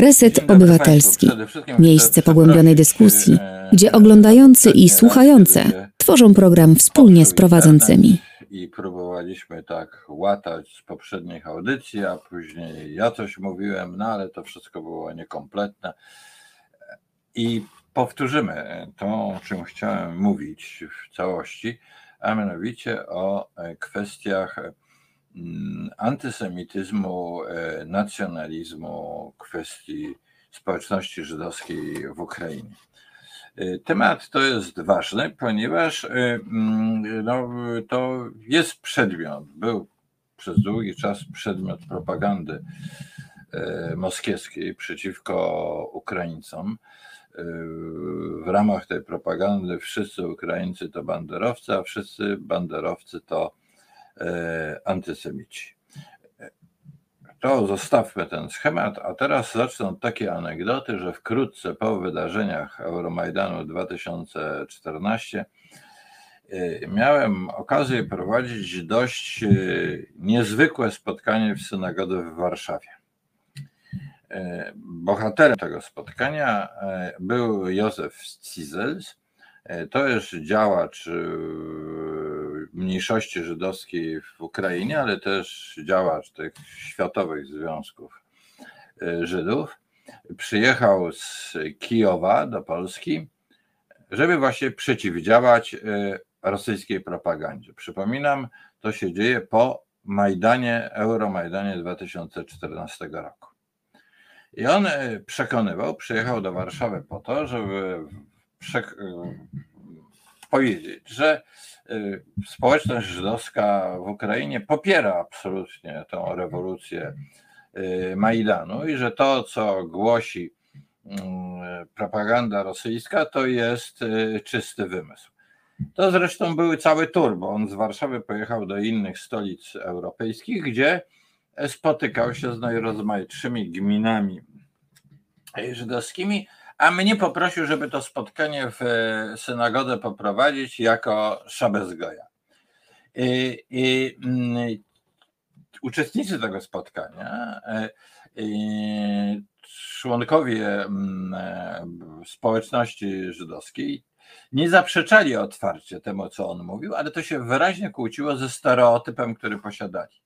Reset Obywatelski. Miejsce pogłębionej dyskusji, e, gdzie oglądający i słuchające tworzą program wspólnie z prowadzącymi. I próbowaliśmy tak łatać z poprzednich audycji, a później ja coś mówiłem, no ale to wszystko było niekompletne. I powtórzymy to, o czym chciałem mówić w całości, a mianowicie o e, kwestiach mm, antysemityzmu, e, nacjonalizmu, kwestii społeczności żydowskiej w Ukrainie. E, Temat to jest ważny, ponieważ e, mm, no, to jest przedmiot, był przez długi czas przedmiot propagandy moskiewskiej przeciwko Ukraińcom. W ramach tej propagandy wszyscy Ukraińcy to banderowcy, a wszyscy banderowcy to antysemici. To zostawmy ten schemat, a teraz zaczną takie anegdoty, że wkrótce po wydarzeniach Euromajdanu 2014 y, miałem okazję prowadzić dość y, niezwykłe spotkanie w synagodze w Warszawie. Bohaterem tego spotkania był Józef Cizels. To jest działacz mniejszości żydowskiej w Ukrainie, ale też działacz tych światowych związków y, Żydów. Przyjechał z Kijowa do Polski, żeby właśnie przeciwdziałać y, rosyjskiej propagandzie. Przypominam, to się dzieje po Majdanie, Euromajdanie 2014 roku. I on y, przekonywał, przyjechał do Warszawy po to, żeby powiedzieć, że y, społeczność żydowska w Ukrainie popiera absolutnie tą rewolucję y, Majdanu i że to, co głosi mm, propaganda rosyjska, to jest y, czysty wymysł. To zresztą były cały tur, bo on z Warszawy pojechał do innych stolic europejskich, gdzie spotykał się z najrozmaitszymi gminami żydowskimi, a mnie poprosił, żeby to spotkanie w e, synagodę poprowadzić jako Szabezgoja. I, i mm, uczestnicy tego spotkania, e, i członkowie mm, e, społeczności żydowskiej nie zaprzeczali otwarcie temu, co on mówił, ale to się wyraźnie kłóciło ze stereotypem, który posiadali,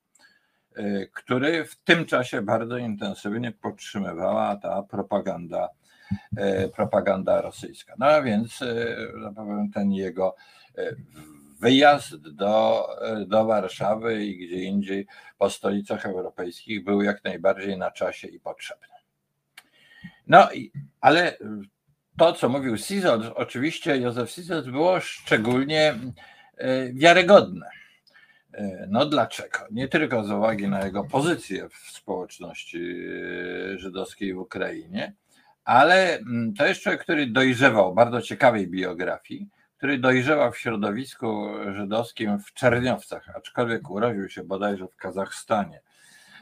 który w tym czasie bardzo intensywnie podtrzymywała ta propaganda propaganda rosyjska. No a więc e, powiem, ten jego e, wyjazd do, e, do Warszawy i gdzie indziej po stolicach europejskich był jak najbardziej na czasie i potrzebny. No, ale to, co mówił Sizot, oczywiście Józef Sizot było szczególnie e, wiarygodne. E, No dlaczego? Nie tylko z uwagi na jego pozycję w społeczności e, żydowskiej w Ukrainie, ale mm, to jest człowiek, który dojrzewał, bardzo ciekawej biografii, który dojrzewał w środowisku żydowskim w Czerniowcach, aczkolwiek urodził się bodajże w Kazachstanie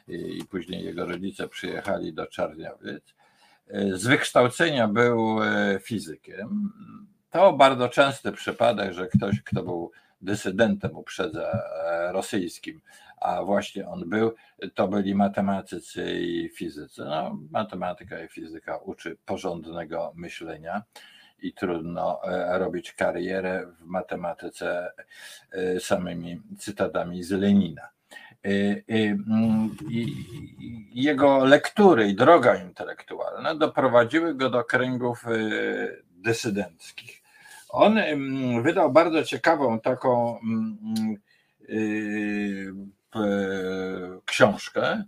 i później jego rodzice przyjechali do Czarniowiec. Z wykształcenia był e, fizykiem. To bardzo częsty przypadek, że ktoś, kto był dysydentem uprzedza e, rosyjskim, a właśnie on był, to byli matematycy i fizycy. No, matematyka i fizyka uczy porządnego myślenia i trudno e, robić karierę w matematyce e, samymi cytatami z Lenina. Y, mm, jego lektury i droga intelektualna doprowadziły go do kręgów dysydenckich. On mm, wydał bardzo ciekawą taką mm, książkę.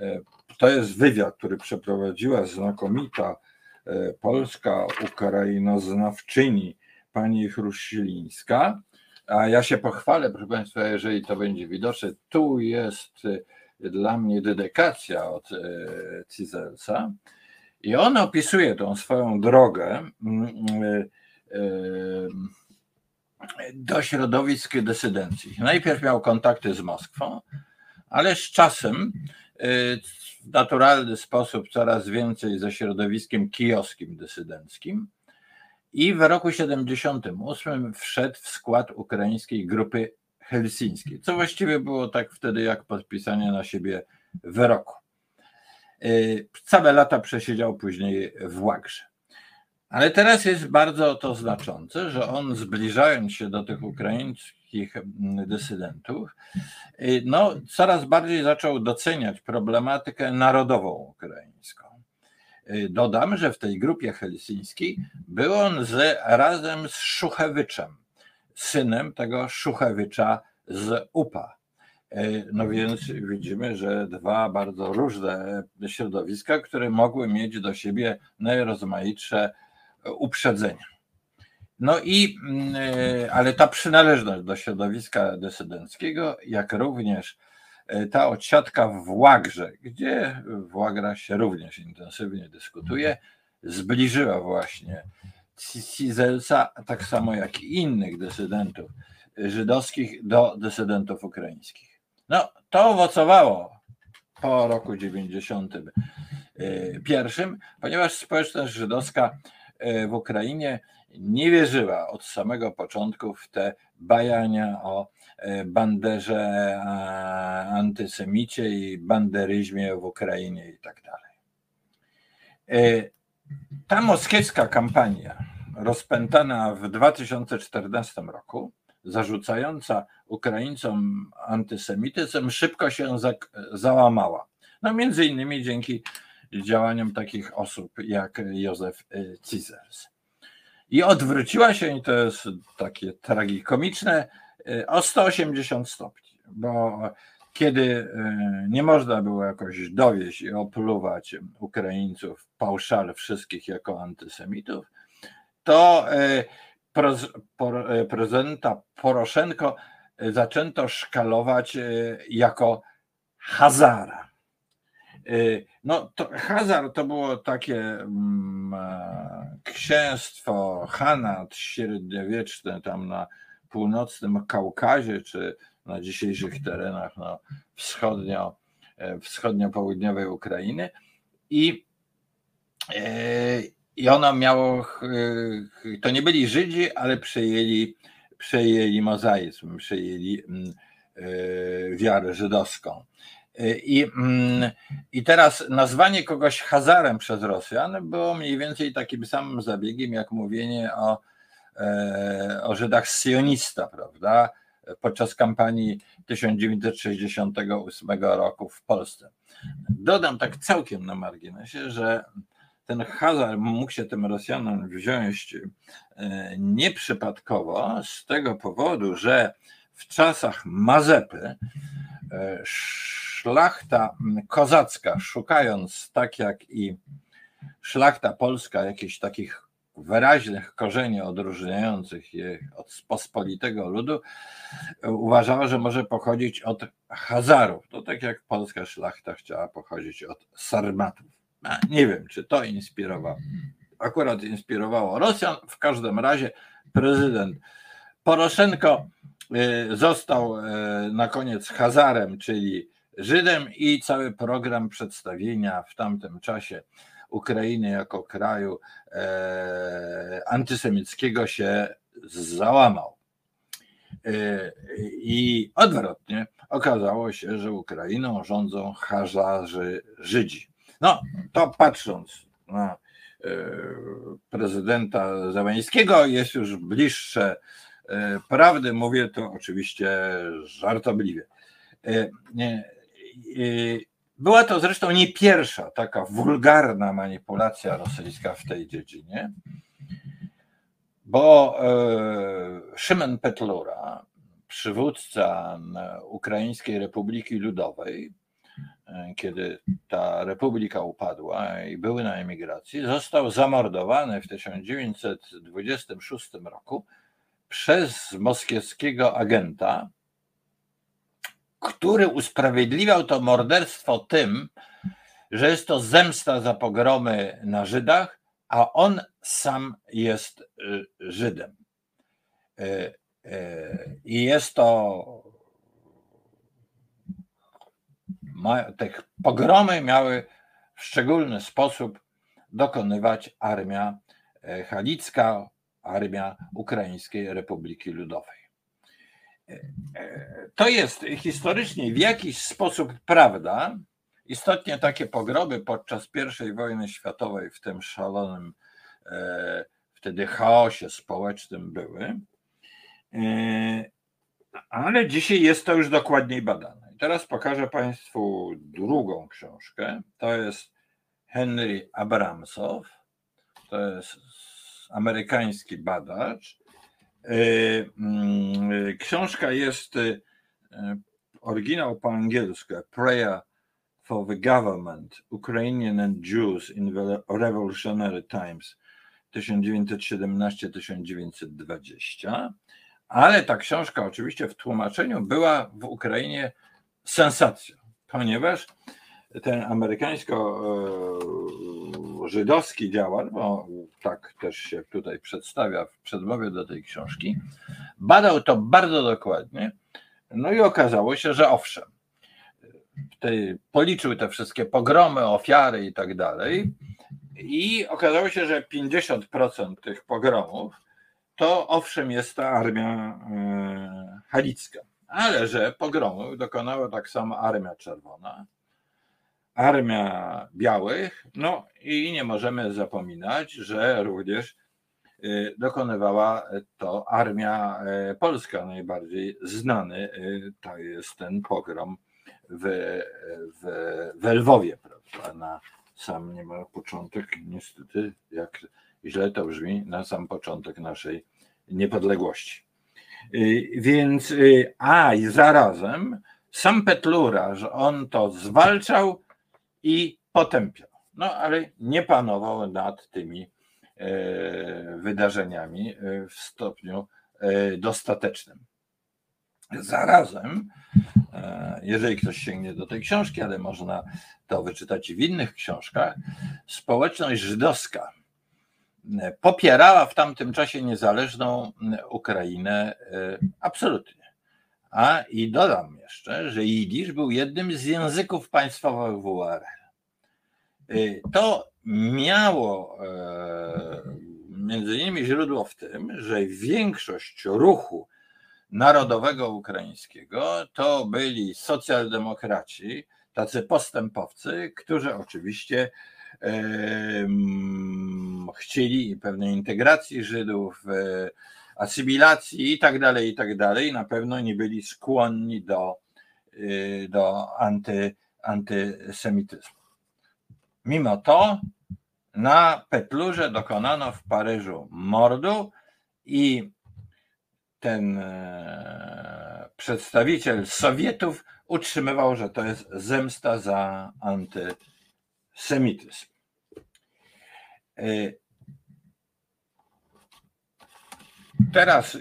Y, To jest wywiad, który przeprowadziła znakomita y, polska ukrainoznawczyni pani Chruścilińska. A ja się pochwalę, proszę Państwa, jeżeli to będzie widoczne. Tu jest dla mnie dedykacja od Cizelsa. I on opisuje tą swoją drogę mm, y, y, do środowisk dysydencji. Najpierw miał kontakty z Moskwą, ale z czasem y, w naturalny sposób coraz więcej ze środowiskiem kijowskim dysydenckim. I w roku 78 wszedł w skład ukraińskiej grupy helsińskiej, co właściwie było tak wtedy jak podpisanie na siebie wyroku. Całe lata przesiedział później w Łagrze. Ale teraz jest bardzo to znaczące, że on zbliżając się do tych ukraińskich dysydentów, no, coraz bardziej zaczął doceniać problematykę narodową ukraińską. Dodam, że w tej grupie helsińskiej był on z, razem z Szuchewyczem, synem tego Szuchewicza z UPA. No więc widzimy, że dwa bardzo różne środowiska, które mogły mieć do siebie najrozmaitsze uprzedzenia. No i, ale ta przynależność do środowiska dysydenckiego, jak również ta odsiadka w Łagrze, gdzie w Łagrach się również intensywnie dyskutuje, zbliżyła właśnie Cizelca, tak samo jak i innych dysydentów żydowskich do dysydentów ukraińskich. No, to owocowało po roku 91, ponieważ społeczność żydowska w Ukrainie nie wierzyła od samego początku w te bajania o banderze, antysemicie i banderyzmie w Ukrainie i tak dalej. Ta moskiewska kampania rozpętana w 2014 roku, zarzucająca Ukraińcom antysemityzm, szybko się załamała. No między innymi dzięki działaniom takich osób jak Józef Cizers. I odwróciła się, i to jest takie tragikomiczne, o 180 stopni, bo kiedy nie można było jakoś dowieść i opluwać Ukraińców pauszal wszystkich jako antysemitów, to prezydenta Poroszenko zaczęto szkalować jako Hazara. No, to Hazar to było takie mm, księstwo Hanat średniowieczne tam na północnym Kaukazie, czy na dzisiejszych terenach no, wschodnio, wschodnio-południowej Ukrainy. I, I ono miało, to nie byli Żydzi, ale przejęli, przejęli mozaizm, przejęli wiarę żydowską. I, I teraz nazwanie kogoś Hazarem przez Rosjan było mniej więcej takim samym zabiegiem, jak mówienie o, o Żydach sionista, prawda? Podczas kampanii 1968 roku w Polsce. Dodam tak całkiem na marginesie, że ten Hazar mógł się tym Rosjanom wziąć nieprzypadkowo z tego powodu, że w czasach Mazepy szlachta kozacka, szukając tak jak i szlachta polska jakichś takich wyraźnych korzeni odróżniających je od pospolitego ludu, uważała, że może pochodzić od Hazarów. To tak jak polska szlachta chciała pochodzić od Sarmatów. Nie wiem, czy to inspirowało. Akurat inspirowało Rosjan. W każdym razie prezydent Poroszenko został na koniec Hazarem, czyli Żydem i cały program przedstawienia w tamtym czasie Ukrainy jako kraju e, antysemickiego się załamał. E, I odwrotnie okazało się, że Ukrainą rządzą Hazarzy Żydzi. No, to patrząc na e, prezydenta Zeleńskiego jest już bliższe prawdy, mówię to oczywiście żartobliwie. Była to zresztą nie pierwsza taka wulgarna manipulacja rosyjska w tej dziedzinie, bo Szymon Petlura, przywódca Ukraińskiej Republiki Ludowej, kiedy ta republika upadła i były na emigracji, został zamordowany w 1926 roku przez moskiewskiego agenta, który usprawiedliwiał to morderstwo tym, że jest to zemsta za pogromy na Żydach, a on sam jest y, Żydem. Y, y, I jest to. Te pogromy miały w szczególny sposób dokonywać armia halicka, armia Ukraińskiej Republiki Ludowej. To jest historycznie w jakiś sposób prawda, Istotnie takie pogromy podczas I wojny światowej w tym szalonym e, wtedy chaosie społecznym były. E, ale dzisiaj jest to już dokładniej badane. Teraz pokażę Państwu drugą książkę. To jest Henry Abramsow. To jest amerykański badacz. E, mm, książka jest oryginał po angielsku, Prayer for the Government, Ukrainian and Jews in Revolutionary Times 1917-1920, ale ta książka oczywiście w tłumaczeniu była w Ukrainie sensacją, ponieważ ten amerykańsko-żydowski działacz, bo tak też się tutaj przedstawia w przedmowie do tej książki, badał to bardzo dokładnie no i okazało się, że owszem, tej, policzył te wszystkie pogromy, ofiary i tak dalej. I okazało się, że 50% tych pogromów to owszem jest ta armia e, halicka, ale że pogromów dokonała tak samo Armia Czerwona, Armia Białych, no i nie możemy zapominać, że również Y, dokonywała to armia y, polska, najbardziej znany y, to jest ten pogrom w, w, w Lwowie, prawda, na sam nie ma początek, niestety, jak źle to brzmi, na sam początek naszej niepodległości. Więc, a i zarazem sam Petlura, że on to zwalczał i potępiał. No ale nie panował nad tymi E, wydarzeniami e, w stopniu e, dostatecznym. Zarazem, jeżeli ktoś sięgnie do tej książki, ale można to wyczytać w innych książkach, społeczność żydowska popierała w tamtym czasie niezależną Ukrainę absolutnie. A i dodam jeszcze, że jidysz był jednym z języków państwowych w URL. To miało e, między innymi źródło w tym, że większość ruchu narodowego ukraińskiego to byli socjaldemokraci, tacy postępowcy, którzy oczywiście chcieli pewnej integracji Żydów, e, asymilacji i tak dalej, i tak dalej. Na pewno nie byli skłonni do, e, do anty, antysemityzmu. Mimo to na Petlurze dokonano w Paryżu mordu i ten e, przedstawiciel Sowietów utrzymywał, że to jest zemsta za antysemityzm. E, teraz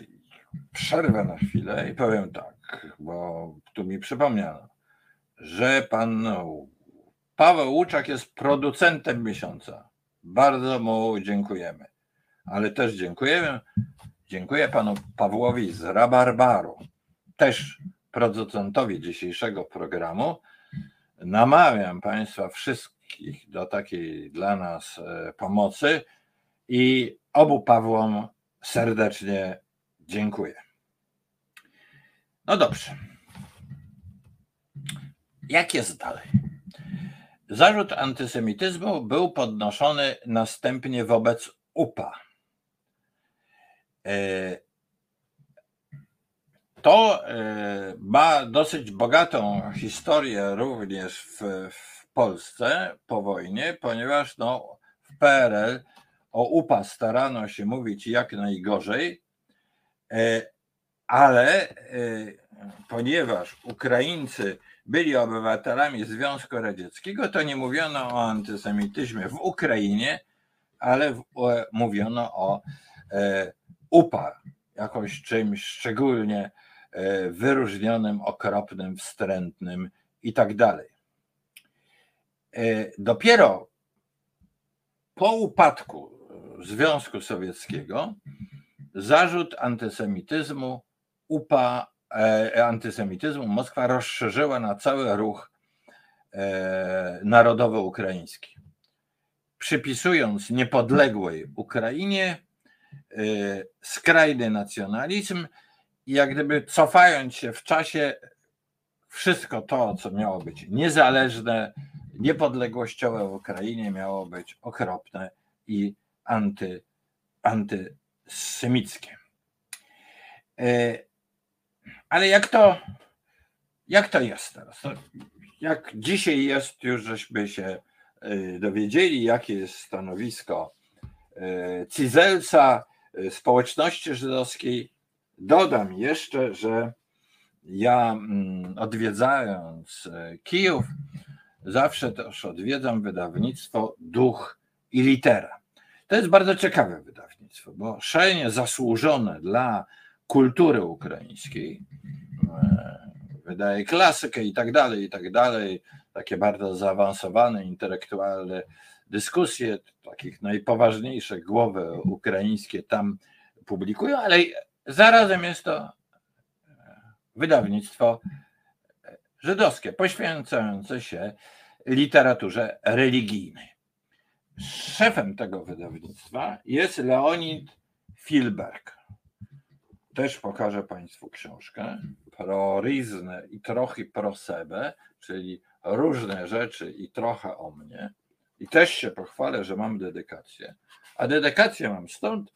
przerwę na chwilę i powiem tak, bo tu mi przypomniano, że pan Paweł Łuczak jest producentem miesiąca. Bardzo mu dziękujemy. Ale też dziękujemy. Dziękuję panu Pawłowi z Rabarbaru, też producentowi dzisiejszego programu. Namawiam państwa wszystkich do takiej dla nas e, pomocy i obu Pawłom serdecznie dziękuję. No dobrze. Jak jest dalej? Zarzut antysemityzmu był podnoszony następnie wobec UPA. E, to e, ma dosyć bogatą historię również w, w Polsce po wojnie, ponieważ no, w PRL o UPA starano się mówić jak najgorzej, e, ale ponieważ Ukraińcy byli obywatelami Związku Radzieckiego, to nie mówiono o antysemityzmie w Ukrainie, ale w, mówiono o e, UPA, jakoś czymś szczególnie e, wyróżnionym, okropnym, wstrętnym i tak dalej. E, dopiero po upadku Związku Sowieckiego zarzut antysemityzmu UPA E, antysemityzmu Moskwa rozszerzyła na cały ruch e, narodowy ukraiński. Przypisując niepodległej Ukrainie e, skrajny nacjonalizm i jak gdyby cofając się w czasie wszystko to, co miało być niezależne, niepodległościowe w Ukrainie miało być okropne i anty, antysemickie. E, ale jak to, jak to jest teraz? Jak dzisiaj jest, już żeśmy się e, dowiedzieli, jakie jest stanowisko e, Cizelca, społeczności żydowskiej. Dodam jeszcze, że ja mm, odwiedzając Kijów, zawsze też odwiedzam wydawnictwo Duch i Litera. To jest bardzo ciekawe wydawnictwo, bo szalenie zasłużone dla kultury ukraińskiej. E, wydaje klasykę i tak dalej, i tak dalej. Takie bardzo zaawansowane, intelektualne dyskusje, takich najpoważniejszych głowy ukraińskie tam publikują, ale zarazem jest to wydawnictwo żydowskie, poświęcające się literaturze religijnej. Szefem tego wydawnictwa jest Leonid Filberg. Też pokażę Państwu książkę. Pro Riznę i trochę pro sebe, czyli różne rzeczy i trochę o mnie. I też się pochwalę, że mam dedykację. A dedykację mam stąd,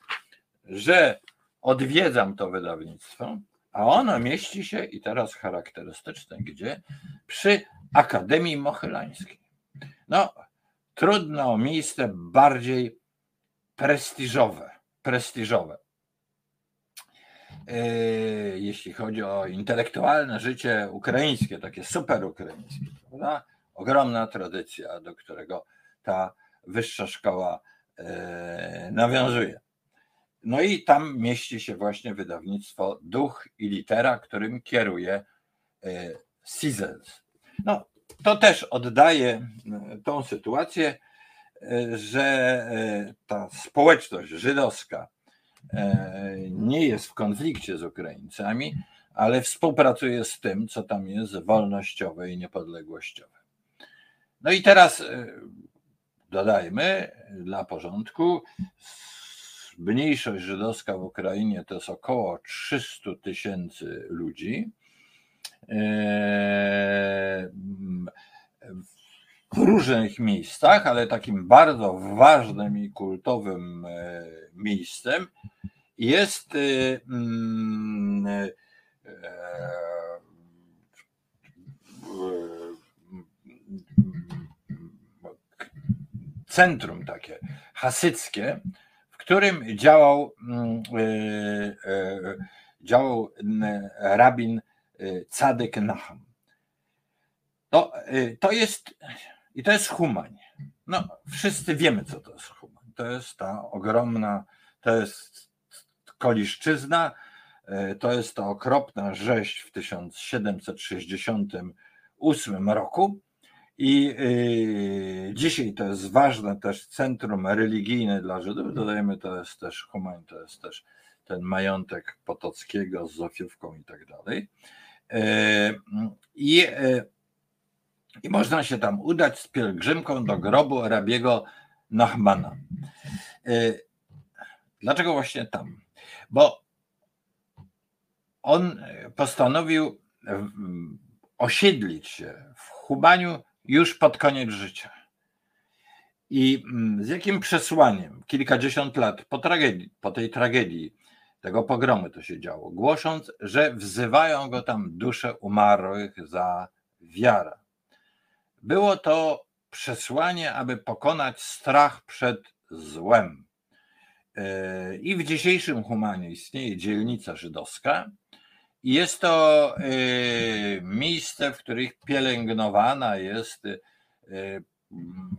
że odwiedzam to wydawnictwo, a ono mieści się, i teraz charakterystyczne, gdzie? Przy Akademii Mochylańskiej. No, trudno o miejsce bardziej prestiżowe. prestiżowe. Yy, jeśli chodzi o intelektualne życie ukraińskie, takie super ukraińskie, prawda? ogromna tradycja, do którego ta wyższa szkoła yy, nawiązuje. No i tam mieści się właśnie wydawnictwo Duch i Litera, którym kieruje Sizels. Yy, no, to też oddaje tą sytuację, że ta społeczność żydowska nie jest w konflikcie z Ukraińcami, ale współpracuje z tym, co tam jest wolnościowe i niepodległościowe. No i teraz dodajmy dla porządku, mniejszość żydowska w Ukrainie to jest około 300 tysięcy ludzi. W różnych miejscach, ale takim bardzo ważnym i kultowym miejscem jest centrum takie hasyckie, w którym działał, działał rabin Cadek Nacham. To, to jest i to jest Humań. No, wszyscy wiemy, co to jest Humań. To jest ta ogromna, to jest Koliszczyzna, to jest ta okropna rzeź w 1768 roku. I dzisiaj to jest ważne też centrum religijne dla Żydów. Dodajmy, to jest też Humań, to jest też ten majątek Potockiego z Zofiówką i tak dalej. I i można się tam udać z pielgrzymką do grobu Arabiego Nachmana. Y, dlaczego właśnie tam? Bo on postanowił osiedlić się w Hubaniu już pod koniec życia. I mm, z jakim przesłaniem kilkadziesiąt lat po, tragedii, po tej tragedii tego pogromu to się działo, głosząc, że wzywają go tam dusze umarłych za wiarę. Było to przesłanie, aby pokonać strach przed złem. E, I w dzisiejszym Humanie istnieje dzielnica żydowska. Jest to e, miejsce, w których pielęgnowana jest e,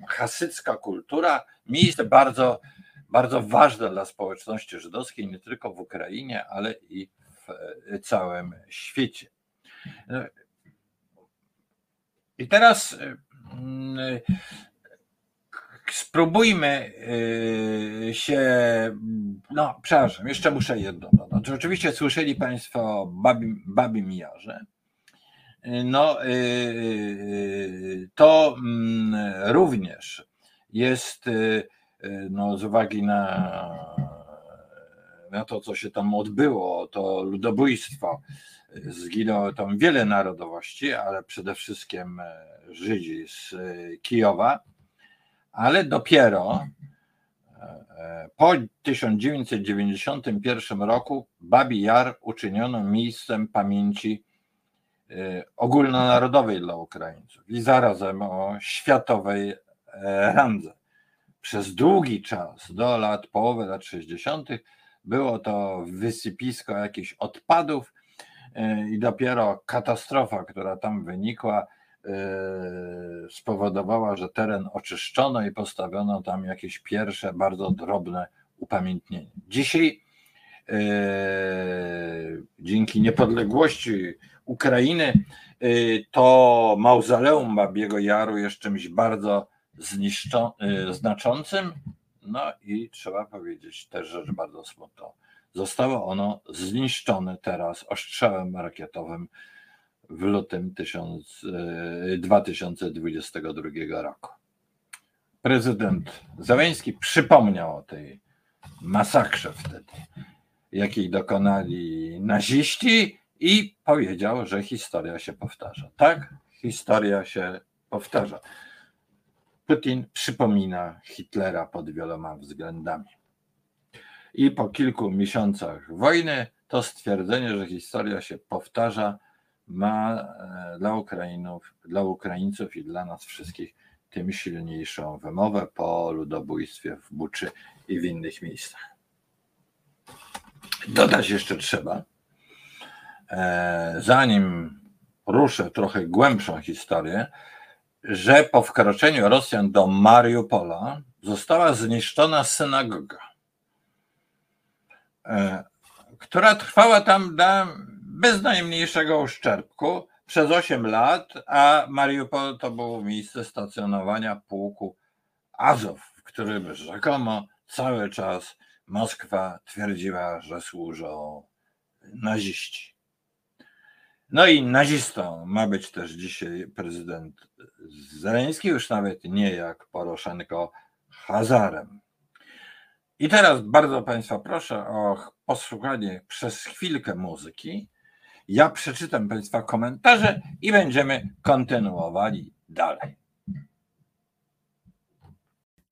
hasycka kultura, miejsce bardzo, bardzo ważne dla społeczności żydowskiej, nie tylko w Ukrainie, ale i w całym świecie. I teraz y, y, spróbujmy się, no przepraszam, jeszcze muszę jedno dodać. Oczywiście słyszeli Państwo o Babim, Babim Jarze. No, to mm, również jest, no, z uwagi na, na to, co się tam odbyło, to ludobójstwo zginęło tam wiele narodowości, ale przede wszystkim Żydzi z Kijowa, ale dopiero po 1991 roku Babi Jar uczyniono miejscem pamięci ogólnonarodowej dla Ukraińców i zarazem o światowej randze. Przez długi czas, do lat połowy lat 60., było to wysypisko jakichś odpadów i dopiero katastrofa, która tam wynikła, spowodowała, że teren oczyszczono i postawiono tam jakieś pierwsze bardzo drobne upamiętnienie. Dzisiaj dzięki niepodległości Ukrainy to mauzoleum Babiego Jaru jest czymś bardzo zniszczo, znaczącym. No i trzeba powiedzieć też rzecz bardzo smutną. Zostało ono zniszczone teraz ostrzałem rakietowym w lutym 2022 roku. Prezydent Załęski przypomniał o tej masakrze wtedy, jakiej dokonali naziści i powiedział, że historia się powtarza. Tak, historia się powtarza. Putin przypomina Hitlera pod wieloma względami. I po kilku miesiącach wojny to stwierdzenie, że historia się powtarza, ma e, dla Ukrainów, dla Ukraińców i dla nas wszystkich tym silniejszą wymowę po ludobójstwie w Buczy i w innych miejscach. Dodać jeszcze trzeba, e, zanim ruszę trochę głębszą historię, że po wkroczeniu Rosjan do Mariupola została zniszczona synagoga, e, która trwała tam bez najmniejszego uszczerbku przez 8 lat, a Mariupol to było miejsce stacjonowania pułku Azow, w którym rzekomo cały czas Moskwa twierdziła, że służą naziści. No i nazistą ma być też dzisiaj prezydent Zeleński, już nawet nie jak Poroszenko Hazarem. I teraz bardzo Państwa proszę o posłuchanie przez chwilkę muzyki. Ja przeczytam Państwa komentarze i będziemy kontynuowali dalej.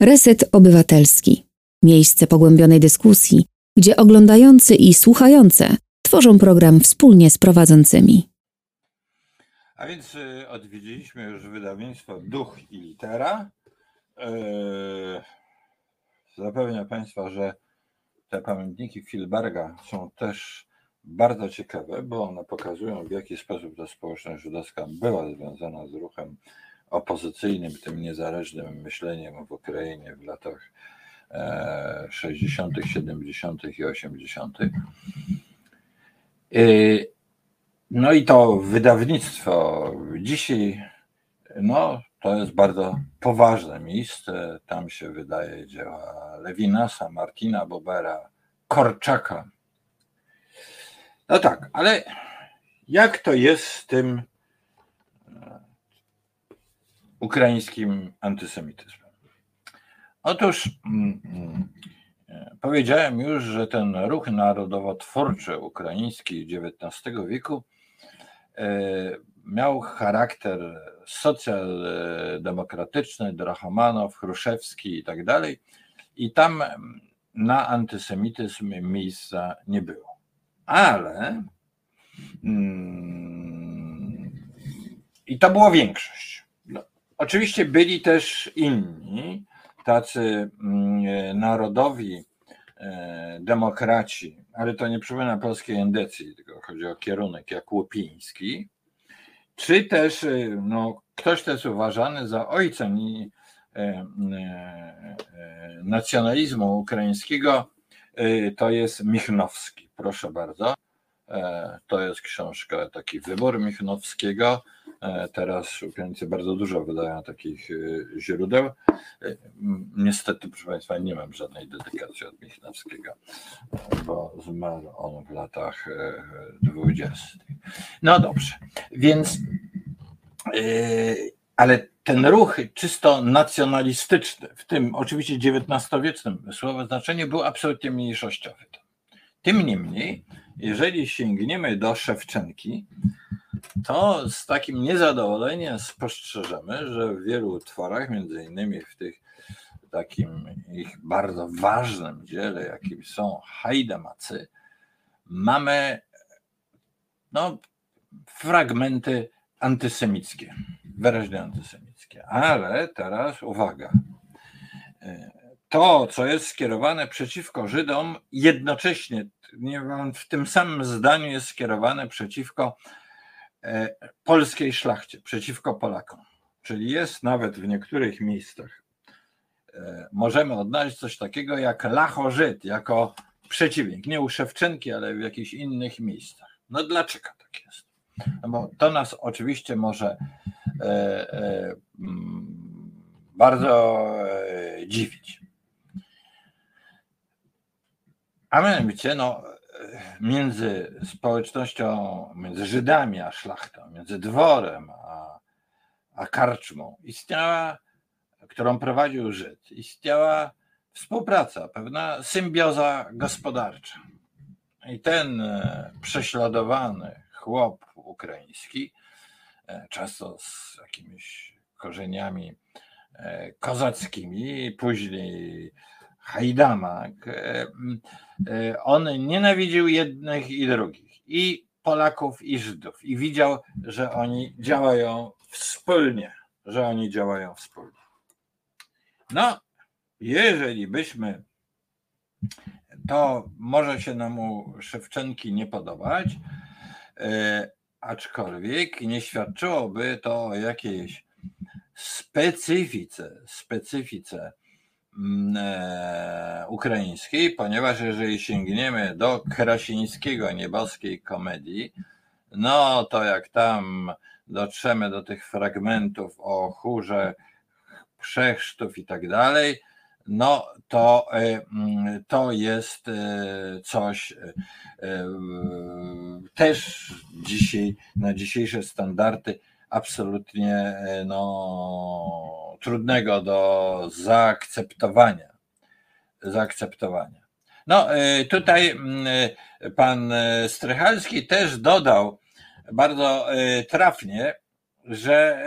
Reset Obywatelski. Miejsce pogłębionej dyskusji, gdzie oglądający i słuchające tworzą program wspólnie z prowadzącymi. A więc y, odwiedziliśmy już wydawnictwo Duch i Litera. Yy, zapewniam Państwa, że te pamiętniki Filberga są też bardzo ciekawe, bo one pokazują, w jaki sposób ta społeczność żydowska była związana z ruchem opozycyjnym, tym niezależnym myśleniem w Ukrainie w latach 60., 70. i 80. No i to wydawnictwo dzisiaj, no to jest bardzo poważne miejsce. Tam się wydaje dzieła Lewinasa, Martina Bobera, Korczaka. No tak, ale jak to jest z tym e, ukraińskim antysemityzmem? Otóż mm, mm, powiedziałem już, że ten ruch narodowo-twórczy ukraiński XIX wieku e, miał charakter socjaldemokratyczny, Drachomanow, Chruszewski i tak dalej. I tam na antysemityzm miejsca nie było. Ale mm, i to była większość. No, oczywiście byli też inni, tacy mm, narodowi e, demokraci, ale to nie przypomina polskiej endecji, tylko chodzi o kierunek jak Łupiński, czy też y, no, ktoś też uważany za ojcem e, e, e, nacjonalizmu ukraińskiego, to jest Michnowski. Proszę bardzo. To jest książka, taki wybór Michnowskiego. Teraz Ukraińcy bardzo dużo wydają takich y, źródeł. Niestety, proszę Państwa, nie mam żadnej dedykacji od Michnowskiego, bo zmarł on w latach dwudziestych. No dobrze, więc ale ten ruch czysto nacjonalistyczny, w tym oczywiście XIX-wiecznym słowo znaczenie, był absolutnie mniejszościowy. Tym niemniej, jeżeli sięgniemy do Szewczenki, to z takim niezadowoleniem spostrzeżemy, że w wielu utworach, między innymi w tych takim ich bardzo ważnym dziele, jakim są Hajdamacy, mamy no, fragmenty antysemickie, wyraźnie antysemickie. Ale teraz uwaga. To, co jest skierowane przeciwko Żydom, jednocześnie w tym samym zdaniu jest skierowane przeciwko e, polskiej szlachcie, przeciwko Polakom. Czyli jest nawet w niektórych miejscach, e, możemy odnaleźć coś takiego jak lachożyd, jako przeciwnik. Nie u Szewczenki, ale w jakichś innych miejscach. No dlaczego tak jest? No bo to nas oczywiście może e, mm, bardzo dziwić. A mianowicie, no, między społecznością, między Żydami a szlachtą, między dworem a, a karczmą istniała, którą prowadził Żyd, istniała współpraca, pewna symbioza gospodarcza. I ten e, prześladowany chłop ukraiński, e, często z jakimiś korzeniami e, kozackimi, później Hajdamak, on nienawidził jednych i drugich, i Polaków, i Żydów, i widział, że oni działają wspólnie, że oni działają wspólnie. No, jeżeli byśmy to może się nam u Szewczenki nie podobać, e, aczkolwiek nie świadczyłoby to o jakiejś specyfice, specyfice e, ukraińskiej, ponieważ jeżeli sięgniemy do Krasińskiego nieboskiej komedii, no to jak tam dotrzemy do tych fragmentów o chórze chrzesztów i tak dalej, no to, e, mm, to jest e, coś e, też dzisiaj, na dzisiejsze standardy absolutnie no, trudnego do zaakceptowania. zaakceptowania. No tutaj mm, pan Strychalski też dodał bardzo trafnie, że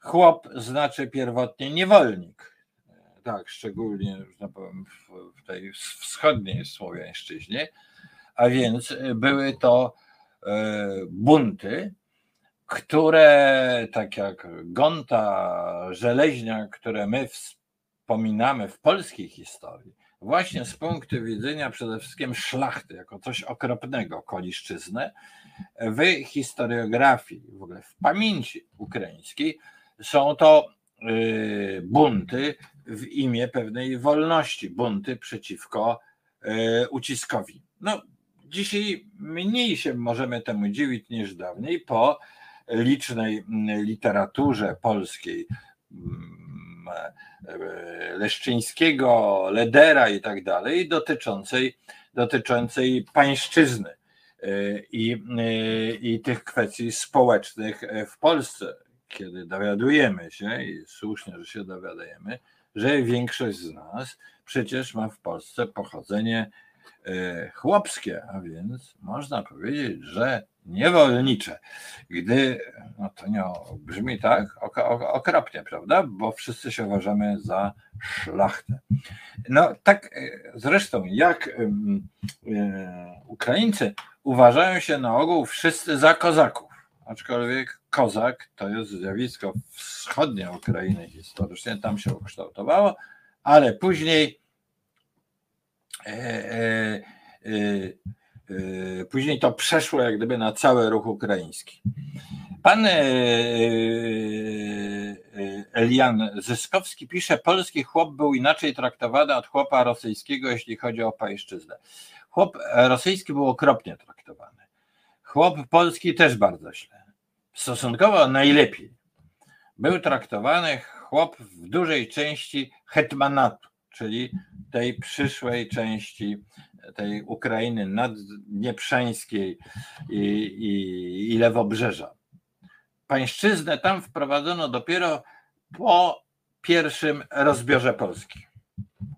chłop znaczy pierwotnie niewolnik tak, szczególnie że powiem, w tej wschodniej Słowiańszczyźnie, a więc były to bunty, które, tak jak Gonta, Żeleźnia, które my wspominamy w polskiej historii, właśnie z punktu widzenia przede wszystkim szlachty, jako coś okropnego, koliszczyznę, w historiografii, w ogóle w pamięci ukraińskiej, są to y, bunty w imię pewnej wolności, bunty przeciwko e, uciskowi. No, dzisiaj mniej się możemy temu dziwić niż dawniej po licznej literaturze polskiej e, Leszczyńskiego, Ledera i tak dalej, dotyczącej, dotyczącej pańszczyzny e, i, i tych kwestii społecznych w Polsce, kiedy dowiadujemy się, i słusznie, że się dowiadujemy, że większość z nas przecież ma w Polsce pochodzenie e, chłopskie, a więc można powiedzieć, że niewolnicze. Gdy, no to nie brzmi tak okropnie, prawda? Bo wszyscy się uważamy za szlachtę. No tak e, zresztą jak e, Ukraińcy uważają się na ogół wszyscy za kozaków, aczkolwiek kozak to jest zjawisko wschodniej Ukrainy historycznie, tam się ukształtowało, ale później e, e, e, później to przeszło jak gdyby na cały ruch ukraiński. Pan Elian Zyskowski pisze, polski chłop był inaczej traktowany od chłopa rosyjskiego, jeśli chodzi o pańszczyznę. Chłop rosyjski był okropnie traktowany. Chłop polski też bardzo źle stosunkowo najlepiej był traktowany chłop w dużej części hetmanatu, czyli tej przyszłej części tej Ukrainy naddnieprzańskiej i, i, i lewobrzeża. Pańszczyznę tam wprowadzono dopiero po pierwszym rozbiorze Polski.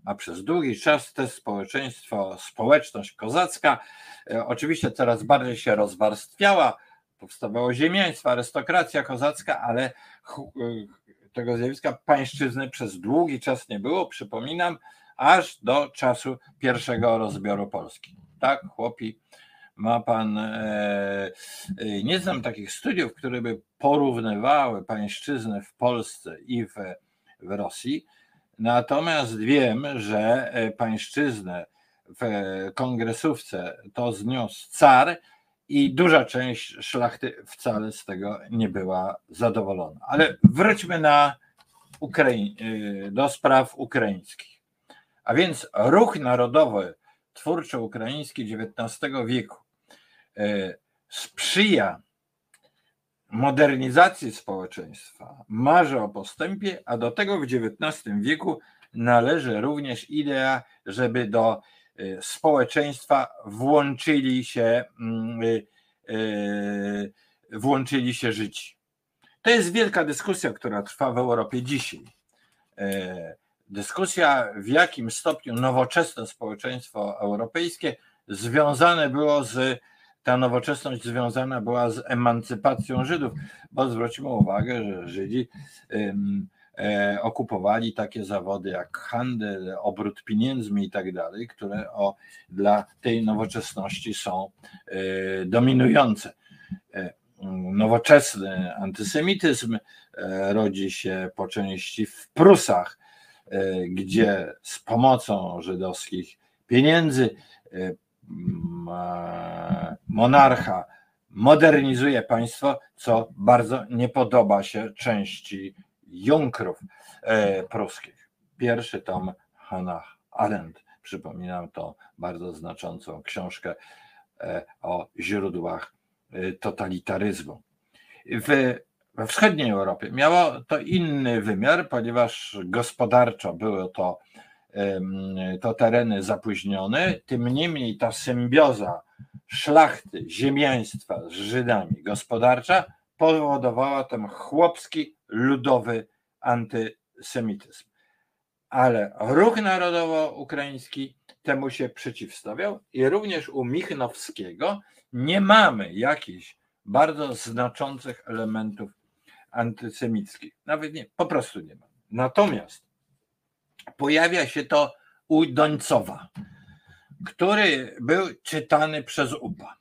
a przez długi czas to społeczeństwo, społeczność kozacka e, oczywiście coraz bardziej się rozwarstwiała, powstawało ziemiaństwo, arystokracja kozacka, ale e, tego zjawiska pańszczyzny przez długi czas nie było, przypominam, aż do czasu pierwszego rozbioru Polski. Tak, chłopi, ma pan, e, nie znam takich studiów, które by porównywały pańszczyznę w Polsce i w, w Rosji, Natomiast wiem, że e, pańszczyznę w kongresówce to zniósł car i duża część szlachty wcale z tego nie była zadowolona. Ale wróćmy na Ukraiń, e, do spraw ukraińskich. A więc ruch narodowy twórczo-ukraiński XIX wieku e, sprzyja modernizacji społeczeństwa, marzy o postępie, a do tego w XIX wieku należy również idea, żeby do y, społeczeństwa włączyli się, mm, y, włączyli się życi. To jest wielka dyskusja, która trwa w Europie dzisiaj. Dyskusja, w jakim stopniu nowoczesne społeczeństwo europejskie związane było z ta nowoczesność związana była z emancypacją Żydów, bo zwróćmy uwagę, że Żydzi e, okupowali takie zawody jak handel, obrót pieniędzmi i tak dalej, które o, dla tej nowoczesności są e, dominujące. E, nowoczesny antysemityzm rodzi się po części w Prusach, gdzie z pomocą żydowskich pieniędzy monarcha modernizuje państwo, co bardzo nie podoba się części Junkrów e, pruskich. Pierwszy tom Hannah Arendt, przypominam to bardzo znaczącą książkę e, o źródłach e, totalitaryzmu. W, we wschodniej Europie miało to inny wymiar, ponieważ gospodarczo było to to tereny zapóźnione, tym niemniej ta symbioza szlachty, ziemiaństwa z Żydami gospodarcza powodowała ten chłopski, ludowy antysemityzm. Ale ruch narodowo-ukraiński temu się przeciwstawiał i również u Michnowskiego nie mamy jakichś bardzo znaczących elementów antysemickich. Nawet nie, po prostu nie ma. Natomiast pojawia się to u Dońcowa, który był czytany przez UPA.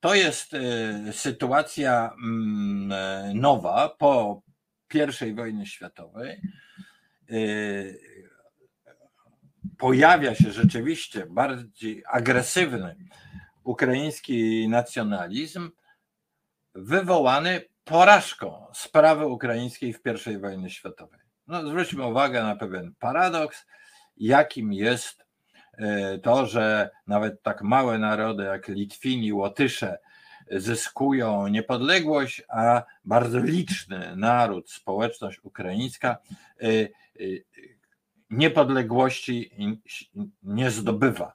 To jest e, sytuacja mm, nowa po I wojnie światowej. E, pojawia się rzeczywiście bardziej agresywny ukraiński nacjonalizm, wywołany porażką sprawy ukraińskiej w I wojnie światowej. No, zwróćmy uwagę na pewien paradoks, jakim jest e, to, że nawet tak małe narody jak Litwini, Łotysze zyskują niepodległość, a bardzo liczny naród, społeczność ukraińska e, e, niepodległości nie zdobywa.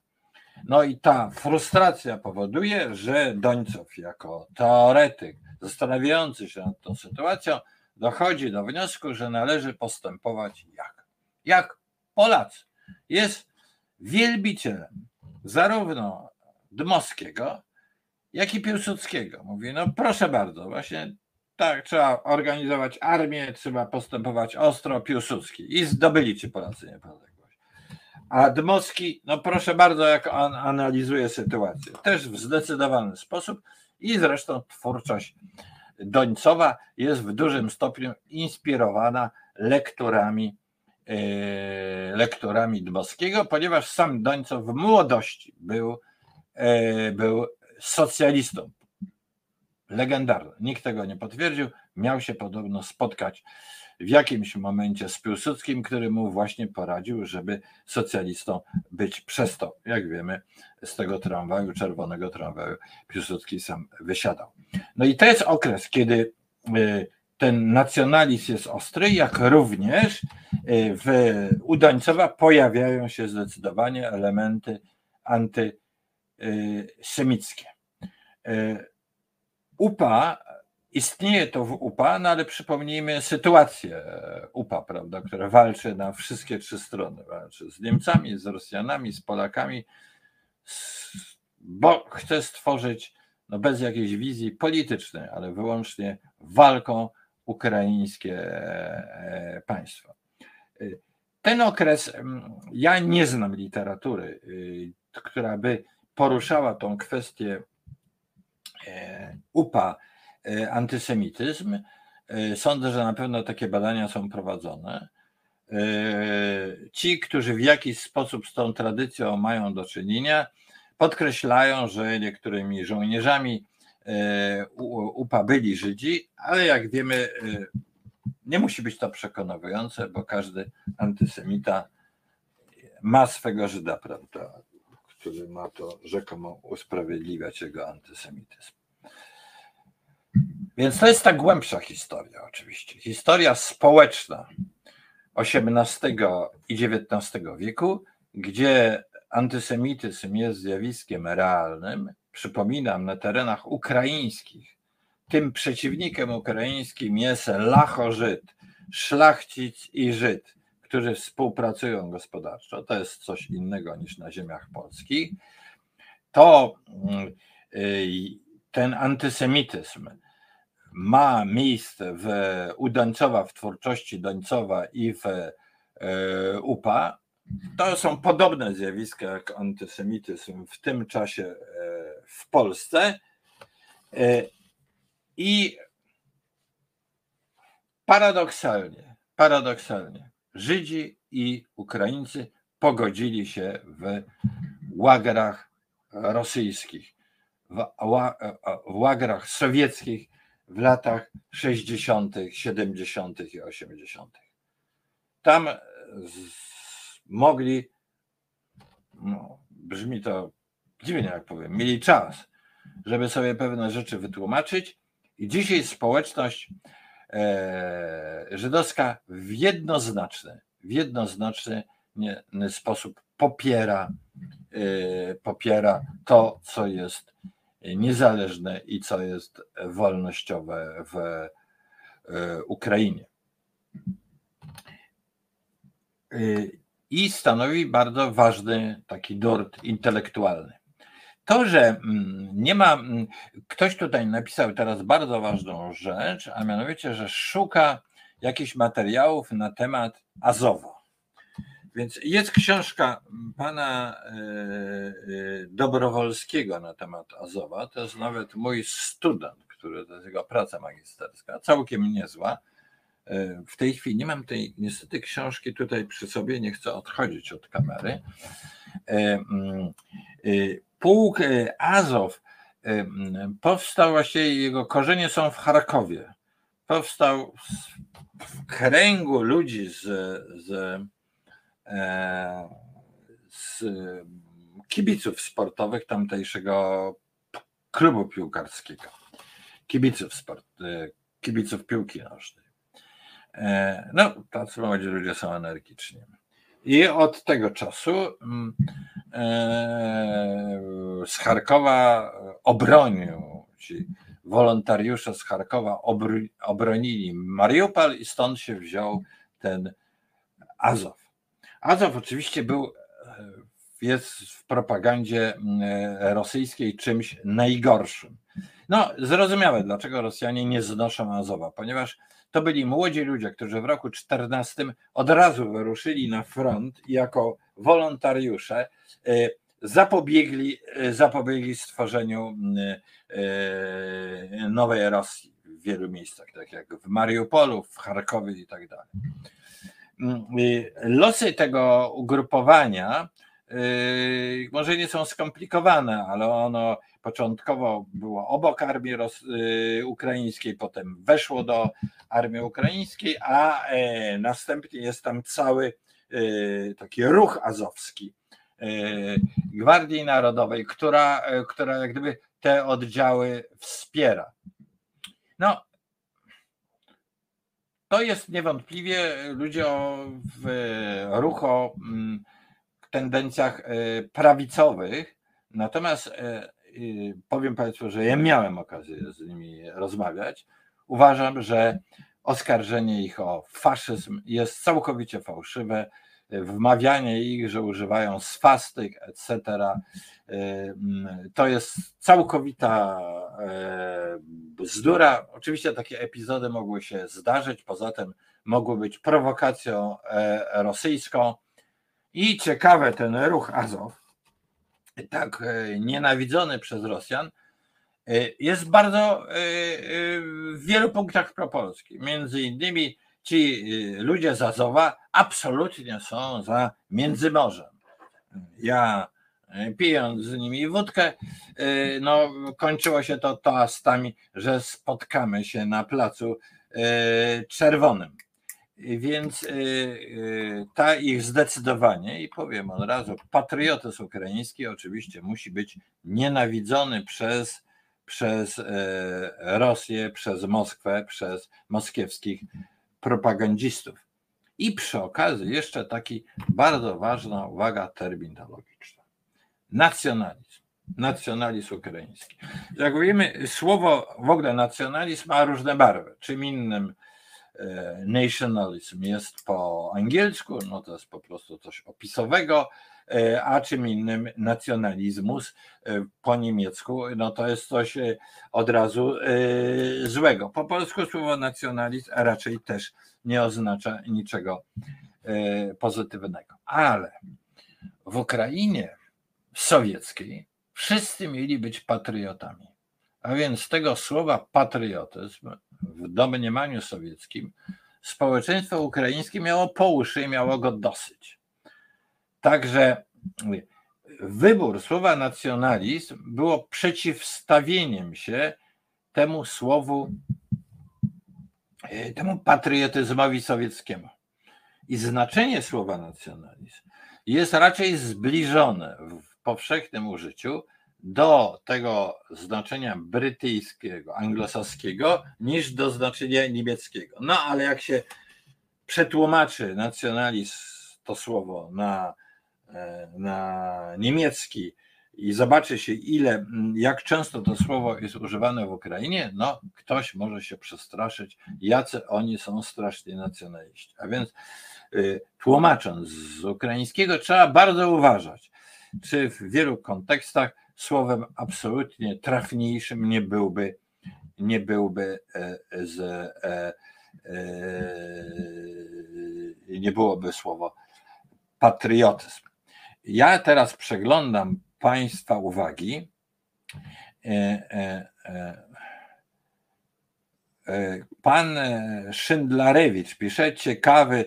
No i ta frustracja powoduje, że Dońcow jako teoretyk zastanawiający się nad tą sytuacją dochodzi do wniosku, że należy postępować jak? Jak Polacy. Jest wielbicielem zarówno Dmowskiego, jak i Piłsudskiego. Mówi, no proszę bardzo, właśnie tak, trzeba organizować armię, trzeba postępować ostro, Piłsudski. I zdobyli ci Polacy niepodległość. A Dmowski, no proszę bardzo, jak on analizuje sytuację. Też w zdecydowany sposób i zresztą twórczość Dońcowa jest w dużym stopniu inspirowana lekturami, e, lekturami Dmowskiego, ponieważ sam Dońcow w młodości był, e, był socjalistą. Legendarny. Nikt tego nie potwierdził. Miał się podobno spotkać w jakimś momencie z Piłsudskim, który mu właśnie poradził, żeby socjalistą być przez to, jak wiemy, z tego tramwaju, czerwonego tramwaju Piłsudski sam wysiadał. No i to jest okres, kiedy y, ten nacjonalizm jest ostry, jak również y, w Udańcowa pojawiają się zdecydowanie elementy antysemickie. Y, UPA istnieje to w UPA, no ale przypomnijmy sytuację UPA, prawda, która walczy na wszystkie trzy strony. Walczy z Niemcami, z Rosjanami, z Polakami, bo chce stworzyć no bez jakiejś wizji politycznej, ale wyłącznie walką ukraińskie e, państwo. Ten okres, ja nie znam literatury, która by poruszała tą kwestię e, UPA, e, antysemityzm. Sądzę, że na pewno takie badania są prowadzone. Ci, którzy w jakiś sposób z tą tradycją mają do czynienia, podkreślają, że niektórymi żołnierzami e, UPA byli Żydzi, ale jak wiemy, e, nie musi być to przekonujące, bo każdy antysemita ma swego Żyda, prawda, który ma to rzekomo usprawiedliwiać jego antysemityzm. Więc to jest ta głębsza historia, oczywiście. Historia społeczna XVIII i XIX wieku, gdzie Antysemityzm jest zjawiskiem realnym. Przypominam, na terenach ukraińskich tym przeciwnikiem ukraińskim jest Lacho-Żyd, szlachcic i Żyd, którzy współpracują gospodarczo. To jest coś innego niż na ziemiach polskich. To y, ten antysemityzm ma miejsce w, u Dońcowa, w twórczości Dońcowa i w y, UPA, to są podobne zjawiska jak antysemityzm w tym czasie e, w Polsce. E, I paradoksalnie, paradoksalnie, Żydzi i Ukraińcy pogodzili się w łagrach rosyjskich, w, w łagrach sowieckich w latach 60., 70. i 80. Tam mogli, no, brzmi to dziwnie jak powiem, mieli czas, żeby sobie pewne rzeczy wytłumaczyć i dzisiaj społeczność e, żydowska w jednoznaczny, w jednoznaczny sposób popiera, e, popiera to, co jest niezależne i co jest wolnościowe w e, Ukrainie. E, i stanowi bardzo ważny taki dort intelektualny. To, że mm, nie ma, mm, ktoś tutaj napisał teraz bardzo ważną rzecz, a mianowicie, że szuka jakichś materiałów na temat Azowo. Więc jest książka pana e, e, Dobrowolskiego na temat Azowa. To jest nawet mój student, który to jest jego praca magisterska, całkiem niezła w tej chwili nie mam tej niestety książki tutaj przy sobie, nie chcę odchodzić od kamery. E, mm, e, pułk e, Azow powstał właściwie, jego korzenie są w Charkowie. Powstał w kręgu ludzi z, z, z kibiców sportowych tamtejszego klubu piłkarskiego. Kibiców, sport, kibiców piłki nożnej. E, no, tacy młodzi ludzie są energiczni. I od tego czasu mm, e, z Charkowa obronił, ci wolontariusze z Charkowa obronili Mariupol i stąd się wziął ten Azow. Azow oczywiście był, e, jest w propagandzie mm, rosyjskiej czymś najgorszym. No, zrozumiałe, dlaczego Rosjanie nie znoszą Azowa, ponieważ to byli młodzi ludzie, którzy w roku 14 od razu wyruszyli na front jako wolontariusze, e, zapobiegli, e, zapobiegli stworzeniu e, nowej Rosji w wielu miejscach, tak jak w Mariupolu, w Charkowie i tak dalej. Mm, losy tego ugrupowania może nie są skomplikowane, ale ono początkowo było obok armii y, ukraińskiej, potem weszło do armii ukraińskiej, a e, następnie jest tam cały taki ruch azowski Gwardii Narodowej, która, która jak gdyby te oddziały wspiera. No, to jest niewątpliwie ludzie w ruchu, mm, tendencjach prawicowych, natomiast powiem Państwu, że ja miałem okazję z nimi rozmawiać. uważam, że oskarżenie ich o faszyzm jest całkowicie fałszywe. Wmawianie ich, że używają swastyk, etc., to jest całkowita e, bzdura. Oczywiście takie epizody mogły się zdarzyć, poza tym mogły być prowokacją e, rosyjską. I ciekawe, ten ruch Azow, tak e, nienawidzony przez Rosjan, jest bardzo w wielu punktach propolski. Między innymi ci ludzie z Azowa absolutnie są za Międzymorzem. Ja E, pijąc z nimi wódkę, e, no kończyło się to toastami, że spotkamy się na placu e, czerwonym. Więc ta ich zdecydowanie, i powiem od razu, patriotyzm ukraiński oczywiście musi być nienawidzony przez, przez Rosję, przez Moskwę, przez moskiewskich propagandzistów. I przy okazji jeszcze taki bardzo ważna uwaga terminologiczna nacjonalizm. Nacjonalizm ukraiński. Jak wiemy, słowo w ogóle nacjonalizm ma różne barwy. Czym innym e, nationalism jest po angielsku, no to jest po prostu coś opisowego, e, a czym innym nacjonalizmus e, po niemiecku, no to jest coś od razu złego. Po polsku słowo nacjonalizm raczej też nie oznacza niczego pozytywnego. Ale w Ukrainie sowieckiej wszyscy mieli być patriotami. A więc tego słowa patriotyzm w domniemaniu sowieckim społeczeństwo ukraińskie miało po uszy i miało go dosyć. Także wybór słowa nacjonalizm było przeciwstawieniem się temu słowu, temu patriotyzmowi sowieckiemu. I znaczenie słowa nacjonalizm jest raczej zbliżone w powszechnym użyciu do tego znaczenia brytyjskiego, anglosaskiego, niż do znaczenia niemieckiego. No ale jak się przetłumaczy nacjonalizm to słowo na, e, na niemiecki i zobaczy się, ile, jak często to słowo jest używane w Ukrainie, no ktoś może się przestraszyć, jacy oni są strasznie nacjonaliści. A więc y, tłumacząc z ukraińskiego, trzeba bardzo uważać czy w wielu kontekstach słowem absolutnie trafniejszym nie byłby, nie byłby e, z, e, e, nie byłoby słowo patriotyzm. Ja teraz przeglądam Państwa uwagi. Pan Szyndlarewicz pisze ciekawy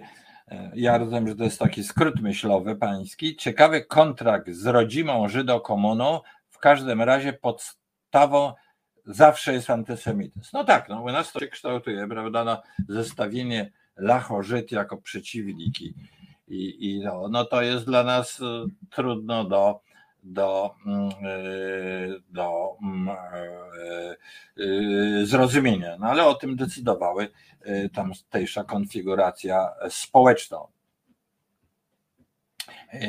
ja rozumiem, że to jest taki skrót myślowy pański. Ciekawy kontrakt z rodzimą Żydokomuną. W każdym razie podstawą zawsze jest antysemityzm. No tak, no u nas to się kształtuje, prawda? No, zestawienie lachożyt jako przeciwniki. I, i no, no to jest dla nas e, trudno do, do, mm, e, do mm, e, zrozumienia. No ale o tym decydowały Y, tamtejsza konfiguracja społeczna.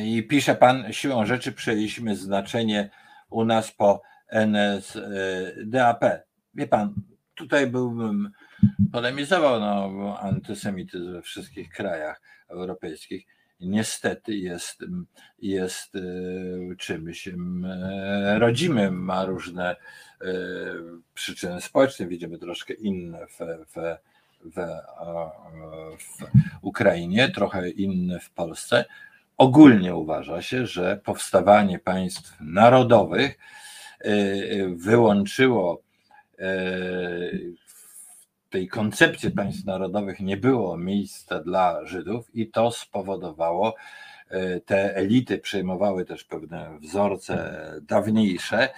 I pisze pan, siłą rzeczy przejęliśmy znaczenie u nas po NSDAP. Wie pan, tutaj byłbym polemizował no, antysemityzm we wszystkich krajach europejskich. Niestety jest, jest y, czymś rodzimym, ma różne y, przyczyny społeczne, widzimy troszkę inne w, w w, w Ukrainie, trochę inny w Polsce. Ogólnie uważa się, że powstawanie państw narodowych wyłączyło tej koncepcji państw narodowych nie było miejsca dla Żydów i to spowodowało, y, te elity przejmowały też pewne wzorce dawniejsze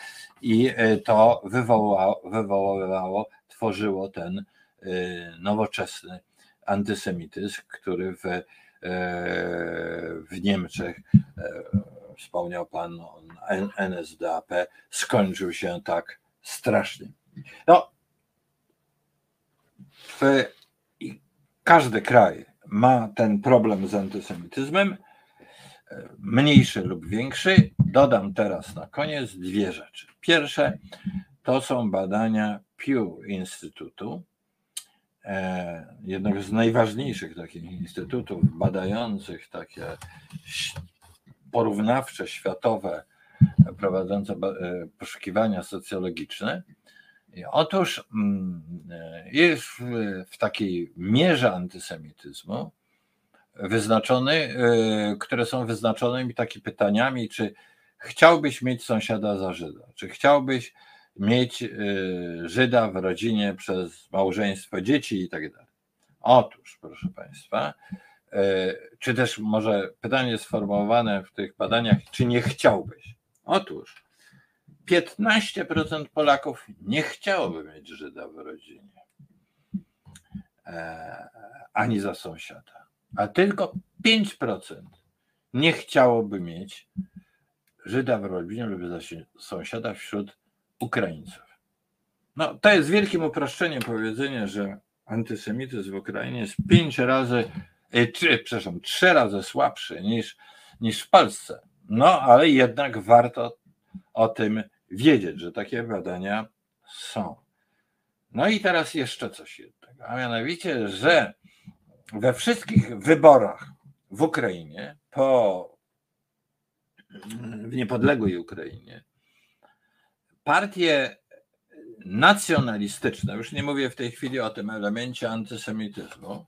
i to wywołało, wywoływało, tworzyło ten Y, nowoczesny antysemityzm, który w, e, w Niemczech, e, wspomniał Pan NSDAP, skończył się tak strasznie. No, w, każdy kraj ma ten problem z antysemityzmem, e, mniejszy lub większy. Dodam teraz na koniec dwie rzeczy. Pierwsze to są badania Pew Instytutu, e, jednego z najważniejszych takich instytutów badających takie porównawcze, światowe, prowadzące poszukiwania socjologiczne. Otóż mm, jest w takiej mierze antysemityzmu wyznaczony, które są wyznaczonymi takimi pytaniami, czy chciałbyś mieć sąsiada za Żyda, czy chciałbyś mieć y, Żyda w rodzinie przez małżeństwo, dzieci i tak dalej. Otóż, proszę Państwa, czy też może pytanie sformułowane w tych badaniach, czy nie chciałbyś? Otóż 15% Polaków nie chciałoby mieć Żyda w rodzinie, e, ani za sąsiada, a tylko 5% nie chciałoby mieć Żyda w rodzinie lub za sąsiada wśród Ukraińców. No, to jest wielkim uproszczeniem powiedzenie, że antysemityzm w Ukrainie jest pięć razy, e, czy, przepraszam, trzy razy słabszy niż, niż w Polsce. No, ale jednak warto o tym wiedzieć, że takie badania są. No i teraz jeszcze coś jednego, a mianowicie, że we wszystkich wyborach w Ukrainie po w niepodległej Ukrainie partie nacjonalistyczne, już nie mówię w tej chwili o tym elemencie antysemityzmu,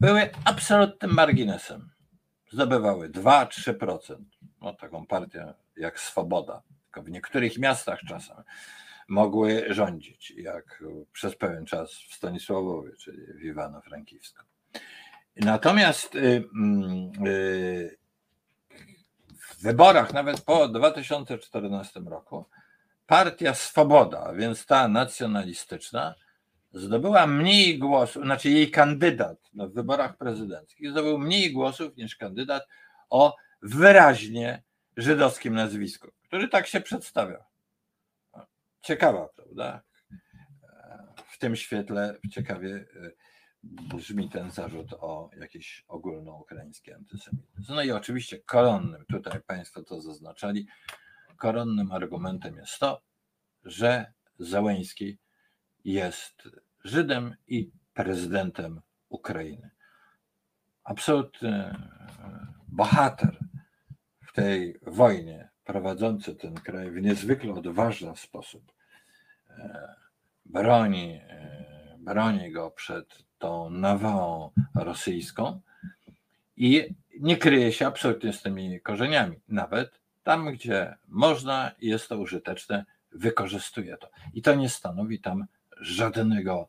były absolutnym marginesem. Zdobywały 2-3%. No, taką partię jak Swoboda, w niektórych miastach czasem mogły rządzić, jak przez pewien czas w Stanisławowie, czyli w Iwano-Frankiwsku. Natomiast y, mm, y, w wyborach, nawet po 2014 roku, partia Swoboda, więc ta nacjonalistyczna, zdobyła mniej głosów, znaczy jej kandydat w wyborach prezydenckich zdobył mniej głosów niż kandydat o wyraźnie żydowskim nazwisku, który tak się przedstawia. Ciekawa, prawda? W tym świetle ciekawie brzmi ten zarzut o jakiś ogólnoukraiński antysemityzm. No i oczywiście koronnym, tutaj Państwo to zaznaczali, koronnym argumentem jest to, że Załęski jest Żydem i prezydentem Ukrainy. Absolutny bohater w tej wojnie, prowadzący ten kraj w niezwykle odważny sposób. E, broni, e, broni go przed tą nawałą rosyjską i nie kryje się absolutnie z tymi korzeniami. Nawet tam, gdzie można i jest to użyteczne, wykorzystuje to. I to nie stanowi tam żadnego,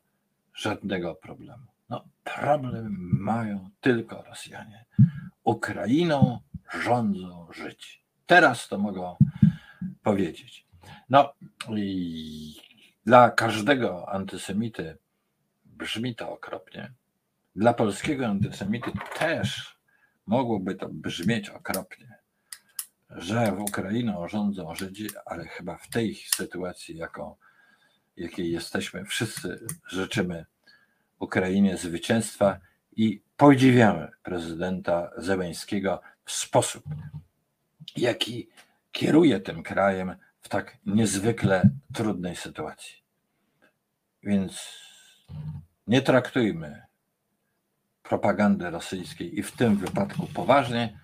żadnego problemu. No, problem mają tylko Rosjanie. Ukrainą rządzą żyć. Teraz to mogą powiedzieć. No i dla każdego antysemity brzmi to okropnie. Dla polskiego antysemity też mogłoby to brzmieć okropnie, że w Ukrainą rządzą Żydzi, ale chyba w tej sytuacji, jaką, jakiej jesteśmy, wszyscy życzymy Ukrainie zwycięstwa i podziwiamy prezydenta Zełęńskiego w sposób, jaki kieruje tym krajem w tak niezwykle trudnej sytuacji. Więc nie traktujmy propagandy rosyjskiej i w tym wypadku poważnie,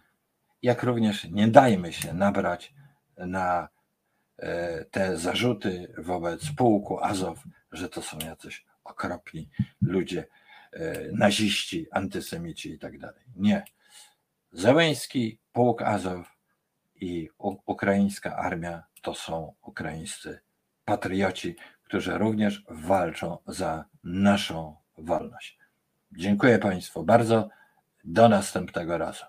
jak również nie dajmy się nabrać na e, te zarzuty wobec pułku Azow, że to są jacyś okropni ludzie, e, naziści, antysemici i tak dalej. Nie. Zełęński, pułk Azow i ukraińska armia to są ukraińscy patrioci, którzy również walczą za naszą wolność. Dziękuję Państwu bardzo. Do następnego razu.